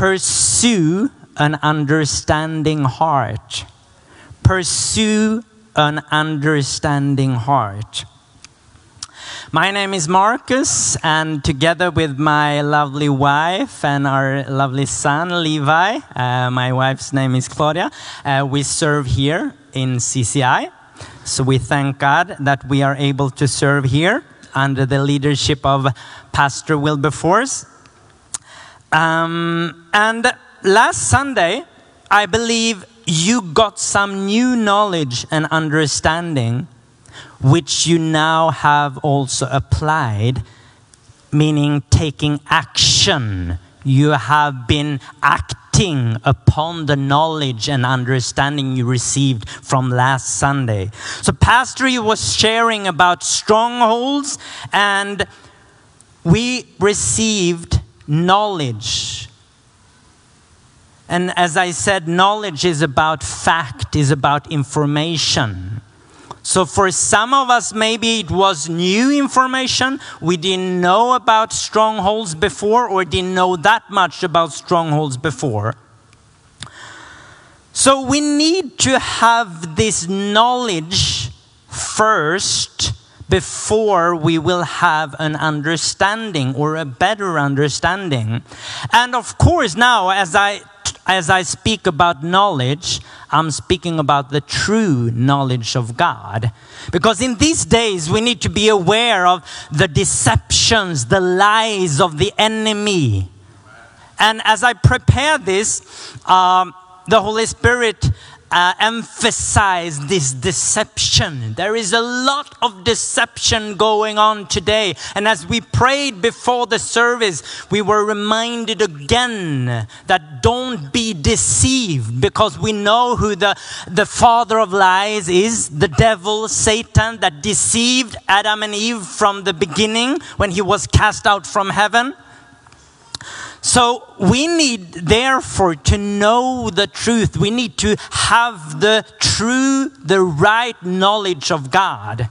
Pursue an understanding heart. Pursue an understanding heart. My name is Marcus, and together with my lovely wife and our lovely son Levi, uh, my wife's name is Claudia, uh, we serve here in CCI. So we thank God that we are able to serve here under the leadership of Pastor Wilberforce. Um, and last Sunday, I believe you got some new knowledge and understanding, which you now have also applied, meaning taking action. You have been acting upon the knowledge and understanding you received from last Sunday. So, Pastor was sharing about strongholds, and we received knowledge. And as I said, knowledge is about fact, is about information. So for some of us, maybe it was new information. We didn't know about strongholds before or didn't know that much about strongholds before. So we need to have this knowledge first before we will have an understanding or a better understanding. And of course, now as I as I speak about knowledge, I'm speaking about the true knowledge of God. Because in these days, we need to be aware of the deceptions, the lies of the enemy. And as I prepare this, um, the Holy Spirit uh, emphasized this deception. There is a lot of deception going on today. And as we prayed before the service, we were reminded again that don't be deceived because we know who the, the father of lies is the devil, Satan, that deceived Adam and Eve from the beginning when he was cast out from heaven. So we need, therefore, to know the truth. We need to have the true, the right knowledge of God.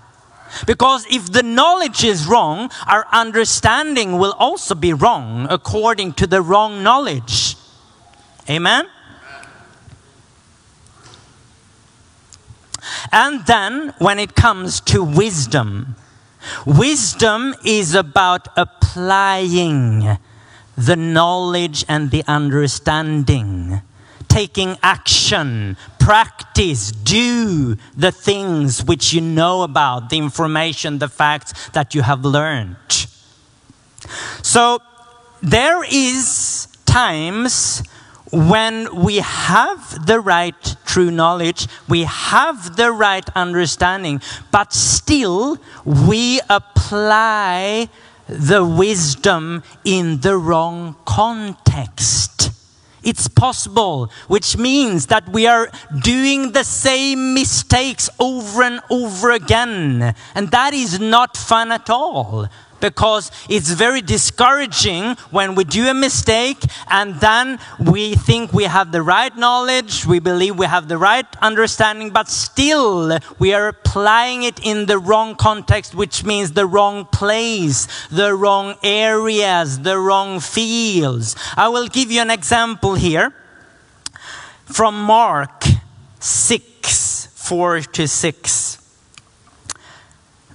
Because if the knowledge is wrong, our understanding will also be wrong according to the wrong knowledge. Amen? And then, when it comes to wisdom, wisdom is about applying the knowledge and the understanding, taking action, practice, do the things which you know about, the information, the facts that you have learned. So there is times when we have the right true knowledge, we have the right understanding, but still we apply the wisdom in the wrong context. It's possible, which means that we are doing the same mistakes over and over again. And that is not fun at all because it's very discouraging when we do a mistake and then we think we have the right knowledge, we believe we have the right understanding, but still we are applying it in the wrong context, which means the wrong place, the wrong areas, the wrong fields. I will give you an example here from Mark 6 4 to 6.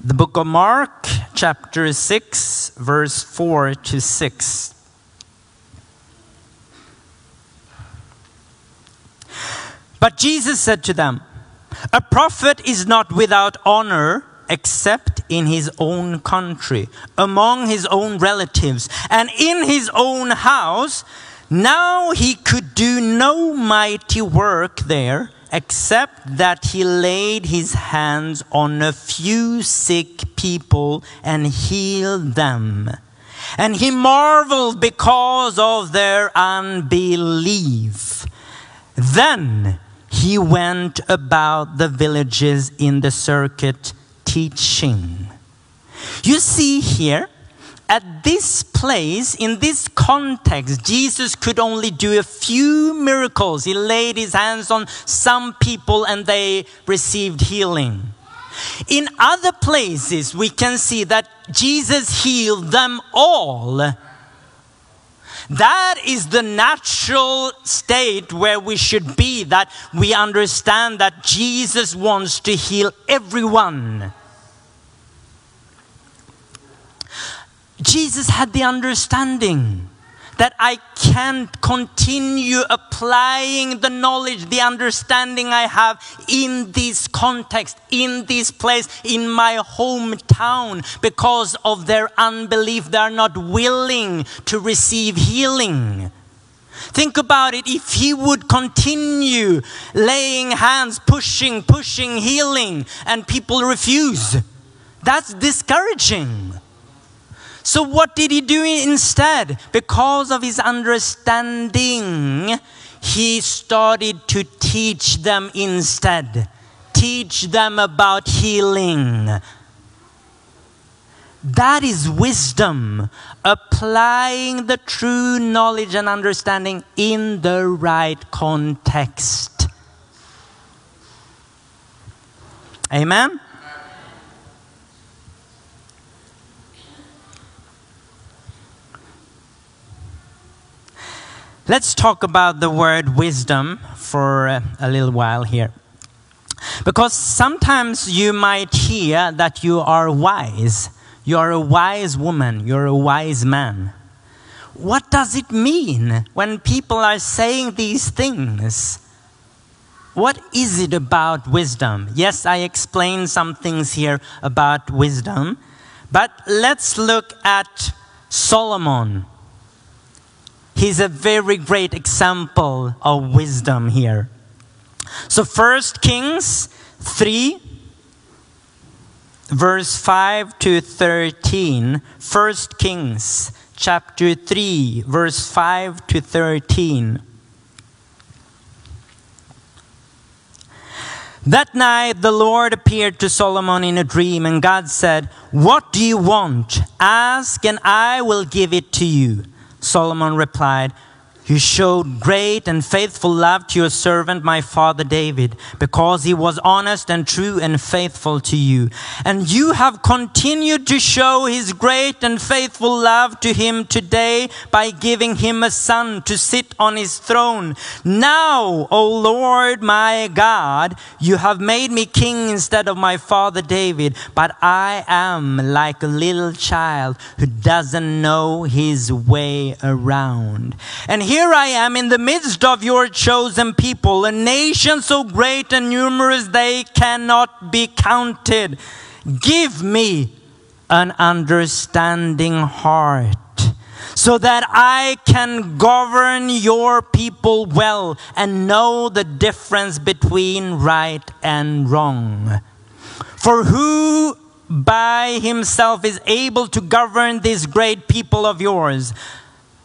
The book of Mark, chapter 6, verse 4 to 6. But Jesus said to them, A prophet is not without honor except in his own country, among his own relatives, and in his own house. Now he could do no mighty work there except that he laid his hands on a few sick people and healed them. And he marveled because of their unbelief. Then he went about the villages in the circuit teaching. You see here, at this place, in this context, Jesus could only do a few miracles. He laid his hands on some people and they received healing. In other places, we can see that Jesus healed them all. That is the natural state where we should be, that we understand that Jesus wants to heal everyone. Jesus had the understanding that I can't continue applying the knowledge, the understanding I have in this context, in this place, in my hometown, because of their unbelief. They're not willing to receive healing. Think about it. If he would continue laying hands, pushing, pushing, healing, and people refuse, that's discouraging. So, what did he do instead? Because of his understanding, he started to teach them instead. Teach them about healing. That is wisdom, applying the true knowledge and understanding in the right context. Amen? Let's talk about the word wisdom for a little while here. Because sometimes you might hear that you are wise. You're a wise woman. You're a wise man. What does it mean when people are saying these things? What is it about wisdom? Yes, I explained some things here about wisdom, but let's look at Solomon. He's a very great example of wisdom here. So, First Kings 3, verse 5 to 13. First Kings chapter 3, verse 5 to 13. That night the Lord appeared to Solomon in a dream, and God said, What do you want? Ask, and I will give it to you. Solomon replied, You showed great and faithful love to your servant, my father David, because he was honest and true and faithful to you. And you have continued to show his great and faithful love to him today by giving him a son to sit on his throne. Now, O Lord my God, you have made me king instead of my father David, but I am like a little child who doesn't know his way around. And here I am in the midst of your chosen people, a nation so great and numerous they cannot be counted. Give me an understanding heart so that I can govern your people well and know the difference between right and wrong. For who by himself is able to govern this great people of yours?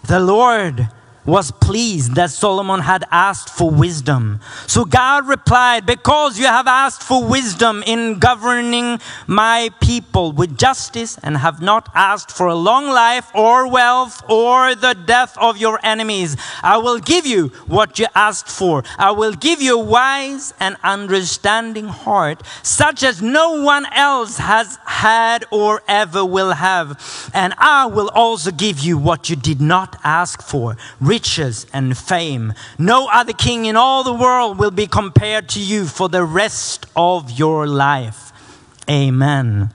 The Lord was pleased that Solomon had asked for wisdom. So God replied, Because you have asked for wisdom in governing my people with justice and have not asked for a long life or wealth or the death of your enemies, I will give you what you asked for. I will give you a wise and understanding heart, such as no one else has had or ever will have. And I will also give you what you did not ask for riches and fame. No other king in all the world will be compared to you for the rest of your life. Amen.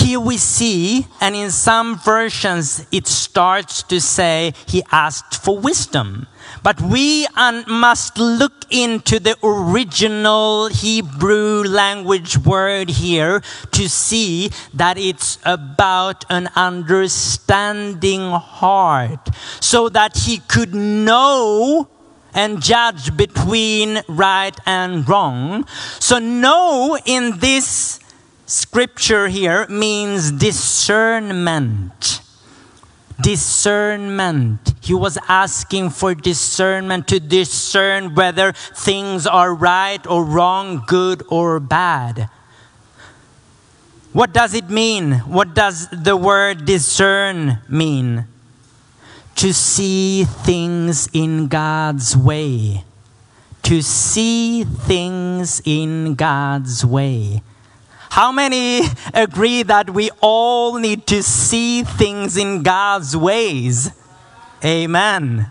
Here we see, and in some versions it starts to say he asked for wisdom. But we must look into the original Hebrew language word here to see that it's about an understanding heart so that he could know and judge between right and wrong. So, know in this scripture here means discernment. Discernment. He was asking for discernment to discern whether things are right or wrong, good or bad. What does it mean? What does the word discern mean? To see things in God's way. To see things in God's way. How many agree that we all need to see things in God's ways? Amen.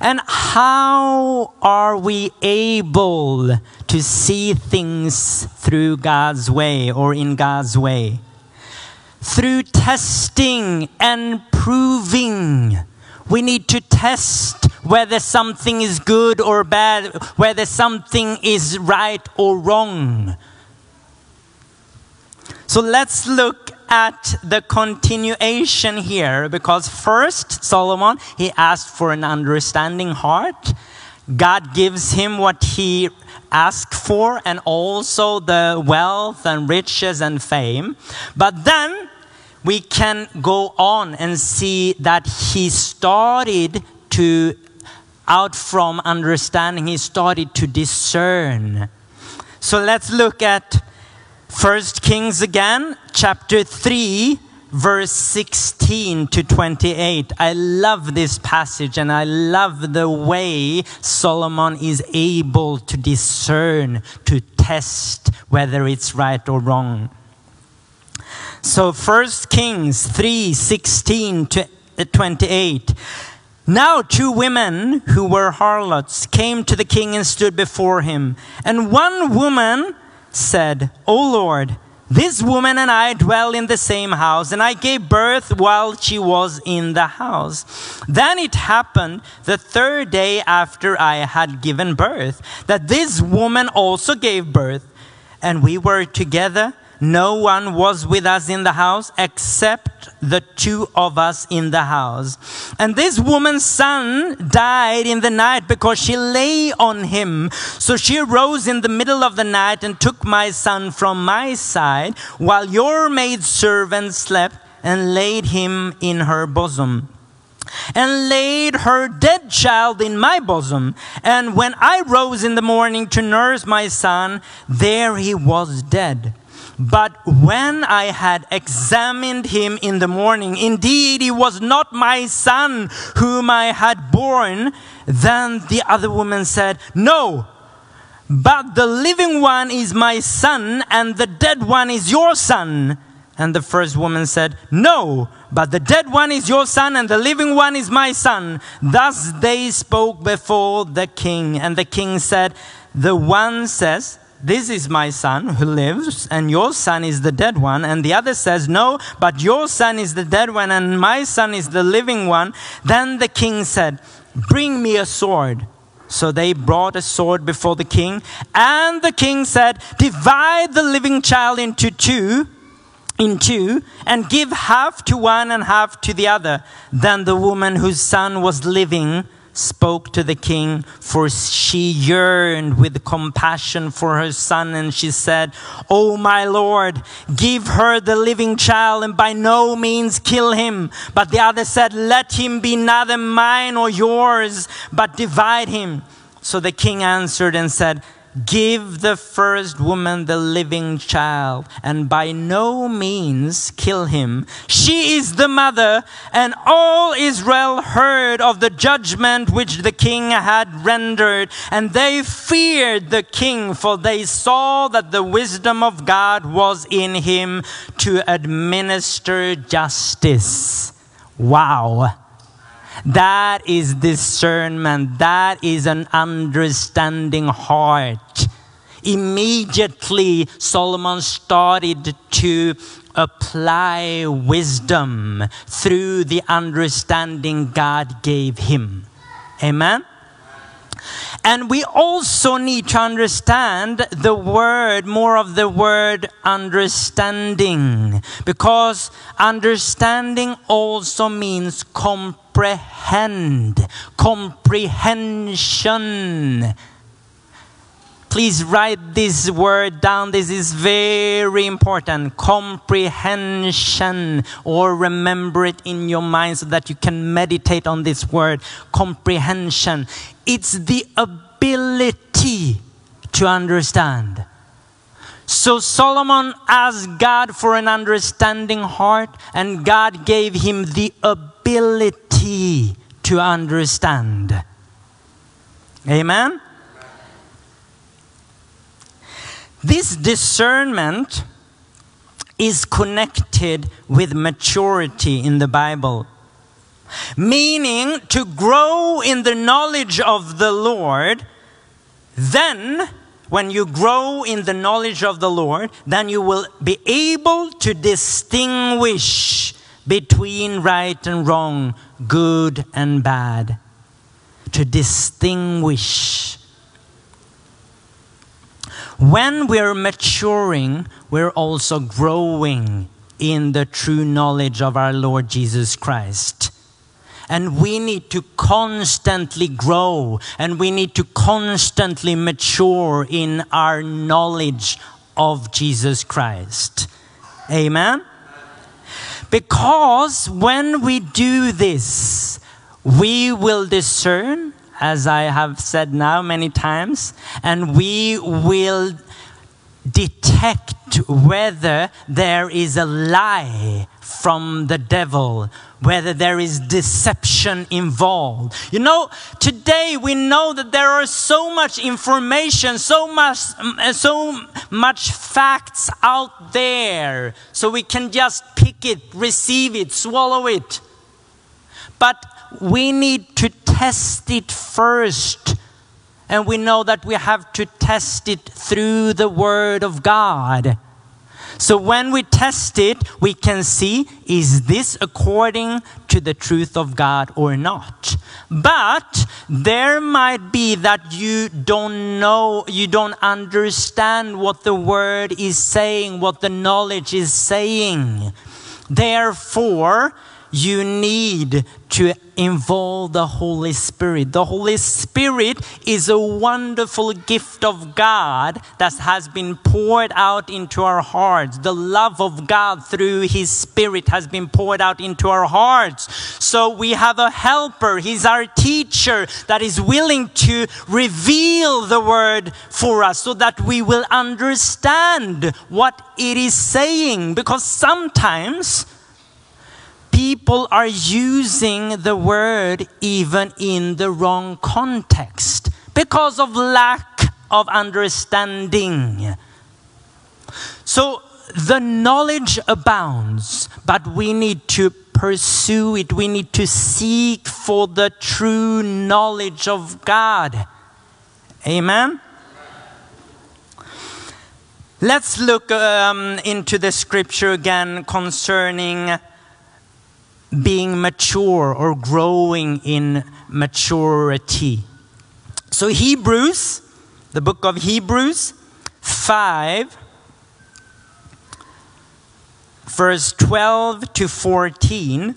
And how are we able to see things through God's way or in God's way? Through testing and proving. We need to test whether something is good or bad, whether something is right or wrong. So let's look at the continuation here because first Solomon he asked for an understanding heart. God gives him what he asked for and also the wealth and riches and fame. But then we can go on and see that he started to out from understanding he started to discern. So let's look at First Kings again, chapter 3, verse 16 to 28. I love this passage and I love the way Solomon is able to discern, to test whether it's right or wrong. So First Kings 3, 16 to 28. Now, two women who were harlots came to the king and stood before him. And one woman said, O Lord, this woman and I dwell in the same house, and I gave birth while she was in the house. Then it happened the third day after I had given birth that this woman also gave birth, and we were together. No one was with us in the house except the two of us in the house. And this woman's son died in the night because she lay on him. So she arose in the middle of the night and took my son from my side while your maidservant slept and laid him in her bosom and laid her dead child in my bosom. And when I rose in the morning to nurse my son, there he was dead. But when I had examined him in the morning, indeed he was not my son whom I had born. Then the other woman said, No, but the living one is my son, and the dead one is your son. And the first woman said, No, but the dead one is your son, and the living one is my son. Thus they spoke before the king. And the king said, The one says, This is my son who lives, and your son is the dead one. And the other says, No, but your son is the dead one, and my son is the living one. Then the king said, Bring me a sword. So they brought a sword before the king, and the king said, Divide the living child into two in two and give half to one and half to the other. Then the woman whose son was living spoke to the king, for she yearned with compassion for her son, and she said, O my lord, give her the living child and by no means kill him. But the other said, Let him be neither mine or yours, but divide him. So the king answered and said, Give the first woman the living child, and by no means kill him. She is the mother, and all Israel heard of the judgment which the king had rendered, and they feared the king, for they saw that the wisdom of God was in him to administer justice. Wow. That is discernment. That is an understanding heart. Immediately, Solomon started to apply wisdom through the understanding God gave him. Amen? And we also need to understand the word, more of the word understanding, because understanding also means comprehend, comprehension. please write this word down. This is very important. Comprehension, or remember it in your mind so that you can meditate on this word. Comprehension. It's the ability to understand. So Solomon asked God for an understanding heart, and God gave him the ability to understand. Amen? This discernment is connected with maturity in the Bible, meaning to grow in the knowledge of the Lord. Then, when you grow in the knowledge of the Lord, then you will be able to distinguish between right and wrong, good and bad. To distinguish. When we're maturing, we're also growing in the true knowledge of our Lord Jesus Christ. And we need to constantly grow and we need to constantly mature in our knowledge of Jesus Christ. Amen? Because when we do this, we will discern, as I have said now many times, and we will detect whether there is a lie from the devil, whether there is deception involved. You know, today we know that there are so much information, so much, mm, so much facts out there, so we can just pick it, receive it, swallow it. But we need to test it first. And we know that we have to test it through the Word of God. So when we test it, we can see is this according to the truth of God or not? But there might be that you don't know, you don't understand what the Word is saying, what the knowledge is saying. Therefore, you need to involve the Holy Spirit. The Holy Spirit is a wonderful gift of God that has been poured out into our hearts. The love of God through His Spirit has been poured out into our hearts. So we have a helper. He's our teacher that is willing to reveal the word for us so that we will understand what it is saying. Because sometimes, people are using the word even in the wrong context because of lack of understanding. So the knowledge abounds, but we need to pursue it. We need to seek for the true knowledge of God. Amen. Let's look um, into the scripture again concerning being mature or growing in maturity. So, Hebrews, the book of Hebrews 5, verse 12 to 14.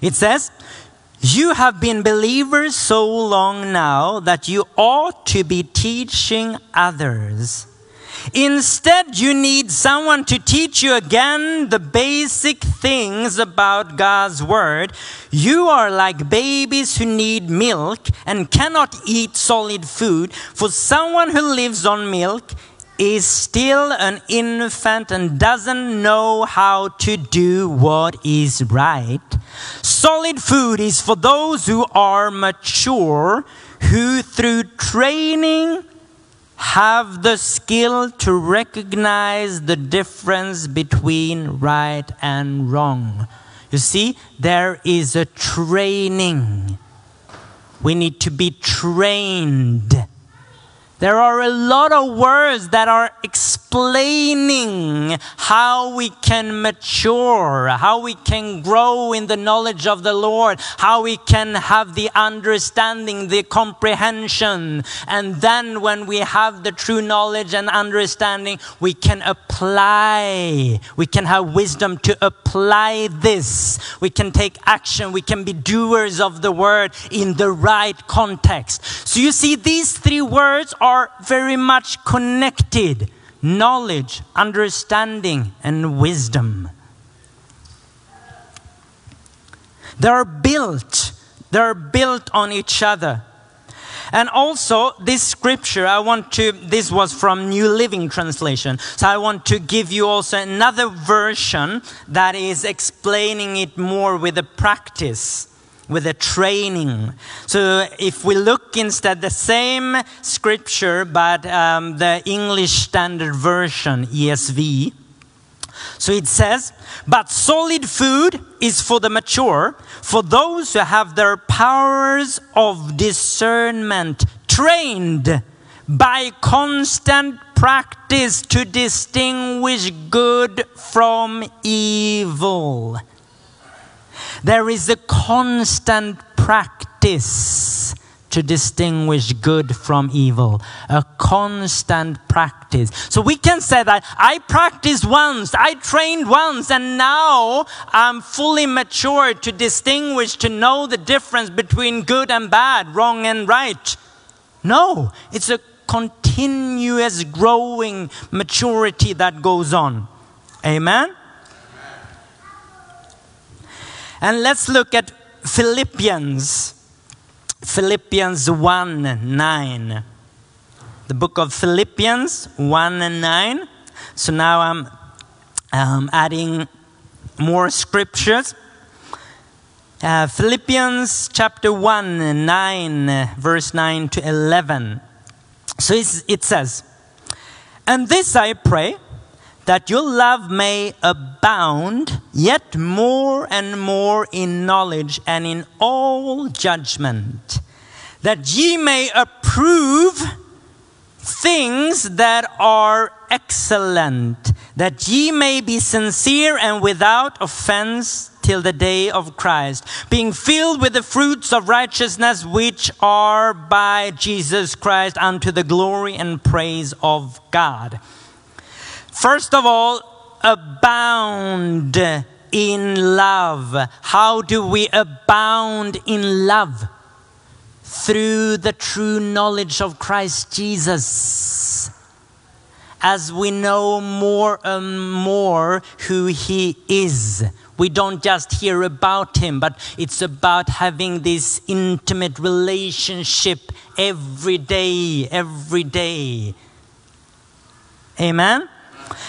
It says, You have been believers so long now that you ought to be teaching others. Instead, you need someone to teach you again the basic things about God's Word. You are like babies who need milk and cannot eat solid food. For someone who lives on milk is still an infant and doesn't know how to do what is right. Solid food is for those who are mature, who through training have the skill to recognize the difference between right and wrong. You see, there is a training. We need to be trained There are a lot of words that are explaining how we can mature, how we can grow in the knowledge of the Lord, how we can have the understanding, the comprehension. And then when we have the true knowledge and understanding, we can apply, we can have wisdom to apply this. We can take action, we can be doers of the word in the right context. So you see, these three words are very much connected knowledge, understanding, and wisdom. They're built, they're built on each other. And also, this scripture, I want to, this was from New Living Translation. So I want to give you also another version that is explaining it more with the practice with the training. So if we look instead the same scripture, but um, the English Standard Version, ESV. So it says, but solid food is for the mature, for those who have their powers of discernment trained by constant practice to distinguish good from evil. There is a constant practice to distinguish good from evil. A constant practice. So we can say that I practiced once, I trained once, and now I'm fully mature to distinguish, to know the difference between good and bad, wrong and right. No, it's a continuous growing maturity that goes on. Amen? And let's look at Philippians. Philippians 1 9. The book of Philippians 1 and 9. So now I'm um, adding more scriptures. Uh, Philippians chapter 1, 9, verse 9 to 11. So it says, And this I pray that your love may abound yet more and more in knowledge and in all judgment, that ye may approve things that are excellent, that ye may be sincere and without offense till the day of Christ, being filled with the fruits of righteousness which are by Jesus Christ unto the glory and praise of God. First of all, abound in love. How do we abound in love? Through the true knowledge of Christ Jesus. As we know more and more who He is, we don't just hear about Him, but it's about having this intimate relationship every day, every day. Amen?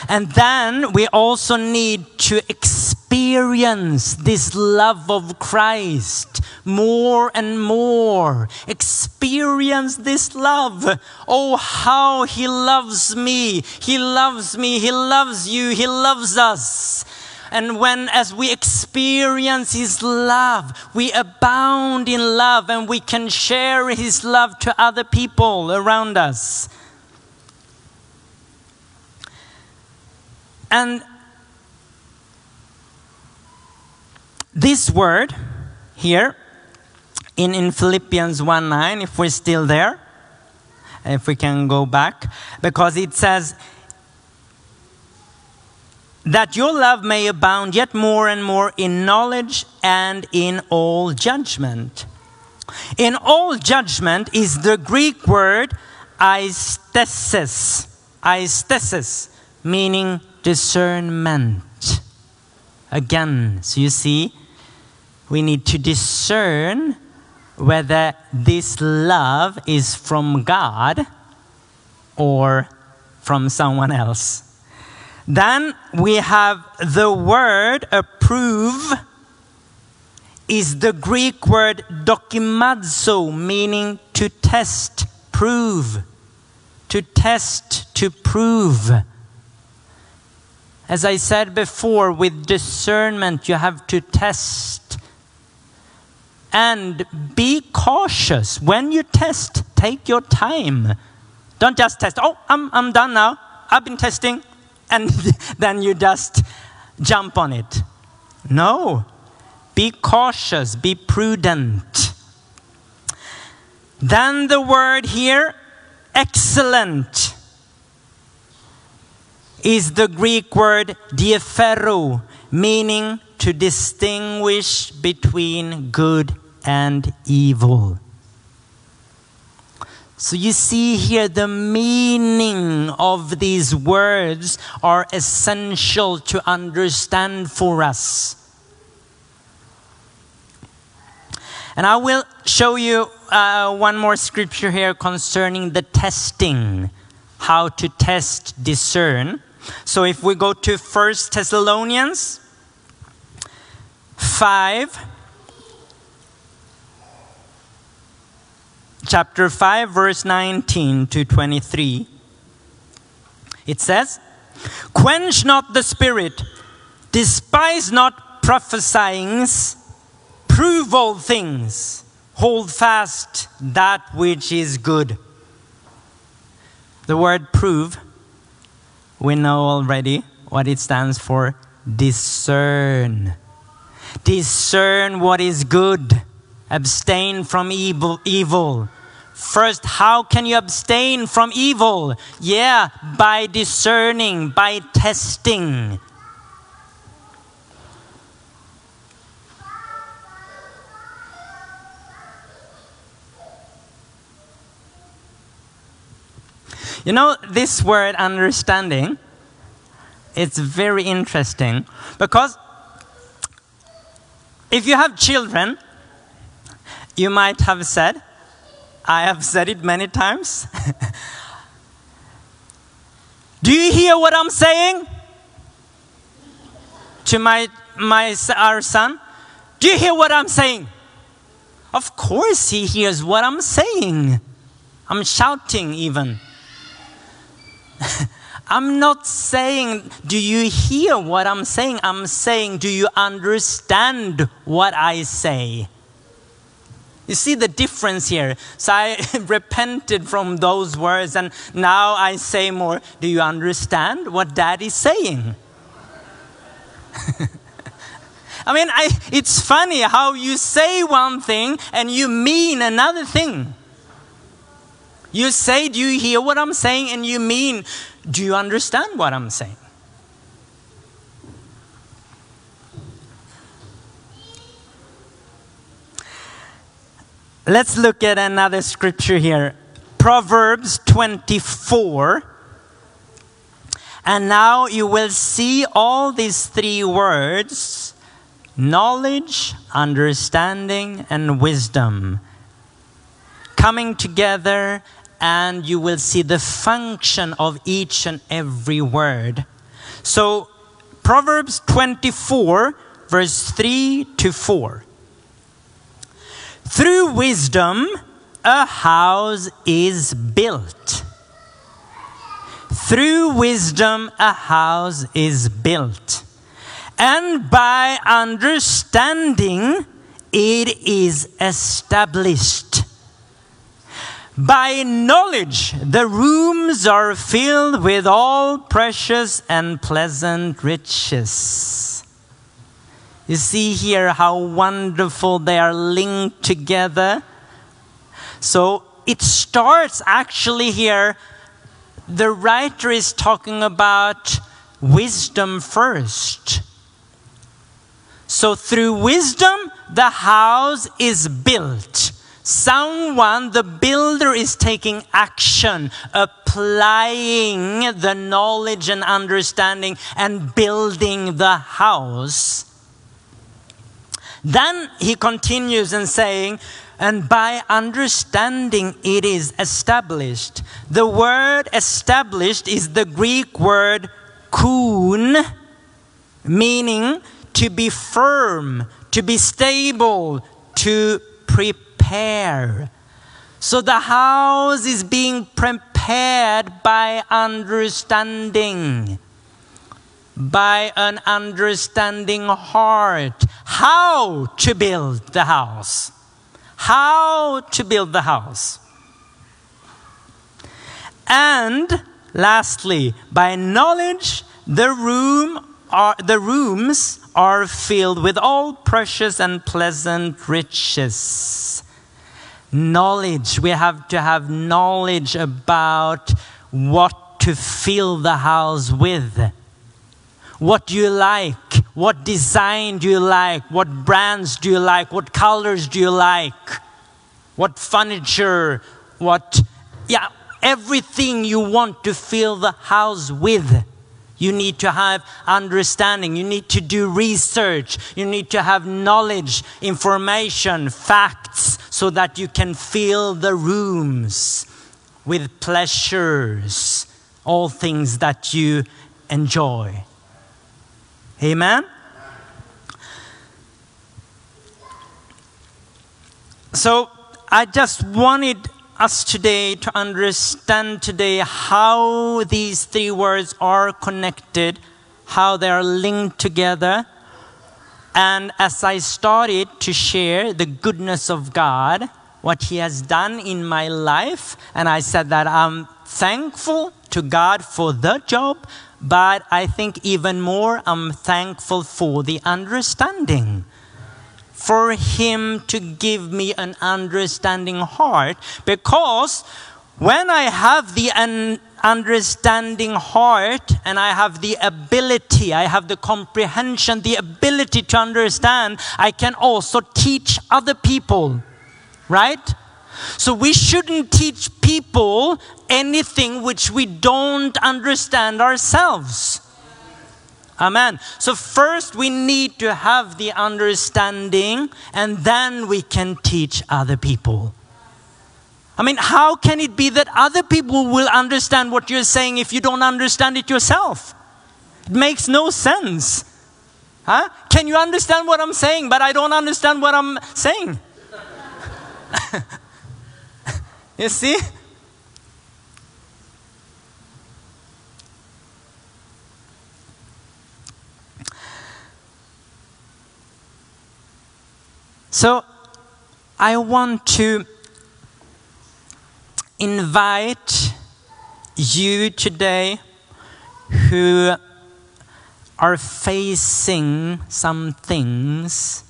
And then we also need to experience this love of Christ more and more. Experience this love. Oh, how He loves me. He loves me. He loves you. He loves us. And when, as we experience His love, we abound in love and we can share His love to other people around us. And this word here in, in Philippians 1 9, if we're still there, if we can go back, because it says, that your love may abound yet more and more in knowledge and in all judgment. In all judgment is the Greek word aistesis, aistesis, meaning discernment. Again, so you see, we need to discern whether this love is from God or from someone else. Then we have the word approve is the Greek word dokimazo, meaning to test, prove. To test, to prove. As I said before, with discernment, you have to test. And be cautious. When you test, take your time. Don't just test. Oh, I'm, I'm done now. I've been testing. And then you just jump on it. No. Be cautious, be prudent. Then the word here, excellent, is the Greek word diaphero, meaning to distinguish between good and evil. So you see here the meaning of these words are essential to understand for us. And I will show you uh, one more scripture here concerning the testing, how to test, discern. So if we go to 1 Thessalonians 5, chapter 5, verse 19 to 23, it says, Quench not the spirit, despise not prophesyings, prove all things, hold fast that which is good. The word prove, we know already what it stands for discern. Discern what is good, abstain from evil. evil. First, how can you abstain from evil? Yeah, by discerning, by testing. You know, this word understanding, it's very interesting because if you have children, you might have said, I have said it many times. Do you hear what I'm saying? To my, my our son, do you hear what I'm saying? Of course he hears what I'm saying. I'm shouting even. I'm not saying, do you hear what I'm saying? I'm saying, do you understand what I say? You see the difference here. So I repented from those words, and now I say more, do you understand what dad is saying? I mean, I, it's funny how you say one thing and you mean another thing. You say, Do you hear what I'm saying? And you mean, Do you understand what I'm saying? Let's look at another scripture here Proverbs 24. And now you will see all these three words knowledge, understanding, and wisdom coming together and you will see the function of each and every word. So, Proverbs 24, verse 3 to 4. Through wisdom, a house is built. Through wisdom, a house is built. And by understanding, it is established. By knowledge, the rooms are filled with all precious and pleasant riches. You see here how wonderful they are linked together. So it starts actually here. The writer is talking about wisdom first. So through wisdom, the house is built. Someone, the builder, is taking action, applying the knowledge and understanding and building the house. Then he continues and saying, and by understanding it is established. The word established is the Greek word kun, meaning to be firm, to be stable, to prepare. So the house is being prepared by understanding, by an understanding heart. How to build the house. How to build the house. And lastly, by knowledge, the room are, the rooms are filled with all precious and pleasant riches. Knowledge. We have to have knowledge about what to fill the house with. What do you like? What design do you like? What brands do you like? What colors do you like? What furniture? What, yeah, everything you want to fill the house with. You need to have understanding. You need to do research. You need to have knowledge, information, facts, so that you can fill the rooms with pleasures, all things that you enjoy. Amen? So I just wanted us today to understand today how these three words are connected, how they are linked together. And as I started to share the goodness of God, what He has done in my life, and I said that I'm thankful to God for the job, but I think even more, I'm thankful for the understanding for him to give me an understanding heart because when I have the un- understanding heart and I have the ability, I have the comprehension, the ability to understand, I can also teach other people, right? So we shouldn't teach people anything which we don't understand ourselves. Amen. So, first we need to have the understanding, and then we can teach other people. I mean, how can it be that other people will understand what you're saying if you don't understand it yourself? It makes no sense. Huh? Can you understand what I'm saying, but I don't understand what I'm saying? you see? So I want to invite you today who are facing some things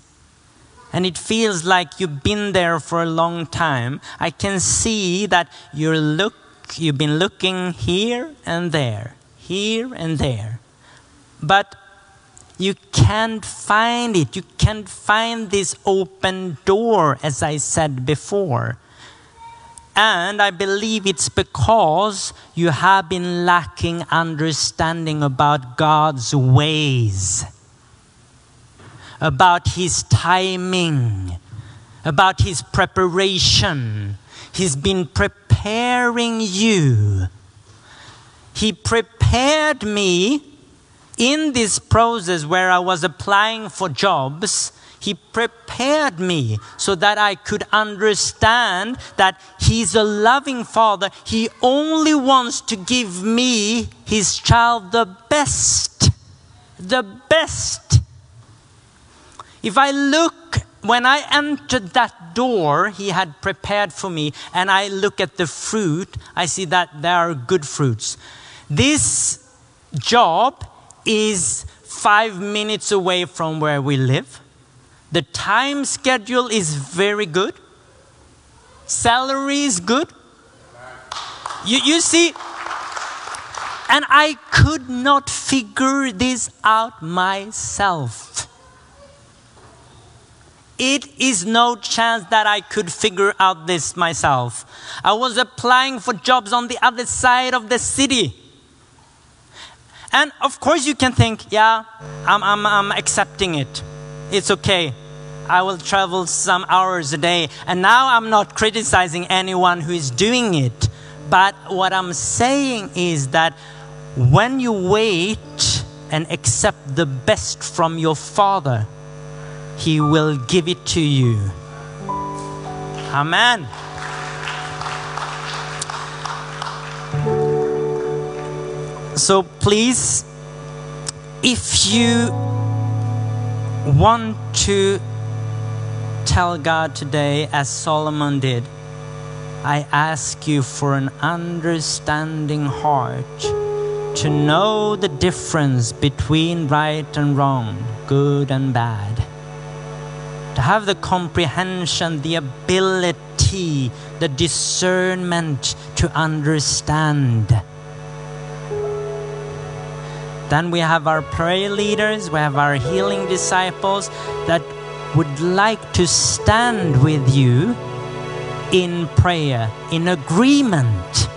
and it feels like you've been there for a long time. I can see that you look you've been looking here and there, here and there. But you can't find it. You can't find this open door, as I said before. And I believe it's because you have been lacking understanding about God's ways, about His timing, about His preparation. He's been preparing you. He prepared me in this process where I was applying for jobs, he prepared me so that I could understand that He's a loving Father. He only wants to give me, His child, the best. The best. If I look, when I entered that door He had prepared for me, and I look at the fruit, I see that there are good fruits. This job is five minutes away from where we live. The time schedule is very good. Salary is good. You, you see, and I could not figure this out myself. It is no chance that I could figure out this myself. I was applying for jobs on the other side of the city. And of course, you can think, yeah, I'm, I'm, I'm accepting it. It's okay. I will travel some hours a day. And now I'm not criticizing anyone who is doing it. But what I'm saying is that when you wait and accept the best from your Father, He will give it to you. Amen. So please, if you want to tell God today, as Solomon did, I ask you for an understanding heart to know the difference between right and wrong, good and bad. To have the comprehension, the ability, the discernment to understand. Then we have our prayer leaders, we have our healing disciples that would like to stand with you in prayer, in agreement.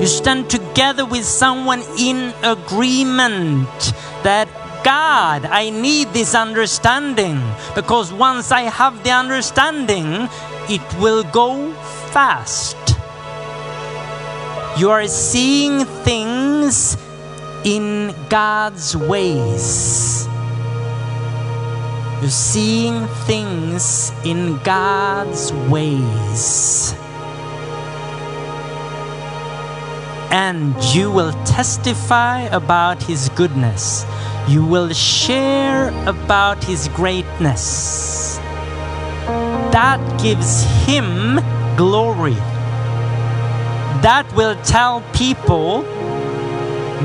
You stand together with someone in agreement that God, I need this understanding because once I have the understanding, it will go fast. You are seeing things in God's ways. You're seeing things in God's ways. And you will testify about His goodness. You will share about His greatness. That gives Him glory. That will tell people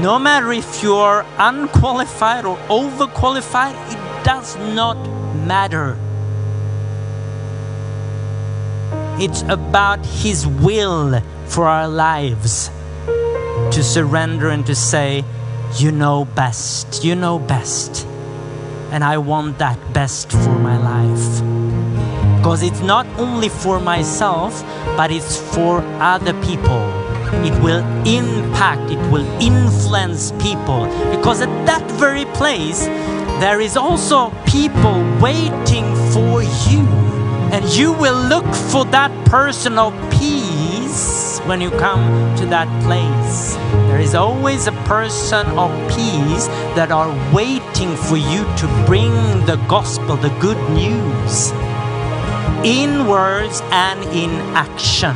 no matter if you're unqualified or overqualified, it does not matter. It's about His will for our lives to surrender and to say, You know best, you know best. And I want that best for my life. Because it's not only for myself, but it's for other people. It will impact, it will influence people. Because at that very place, there is also people waiting for you. And you will look for that person of peace when you come to that place. There is always a person of peace that are waiting for you to bring the gospel, the good news, in words and in action.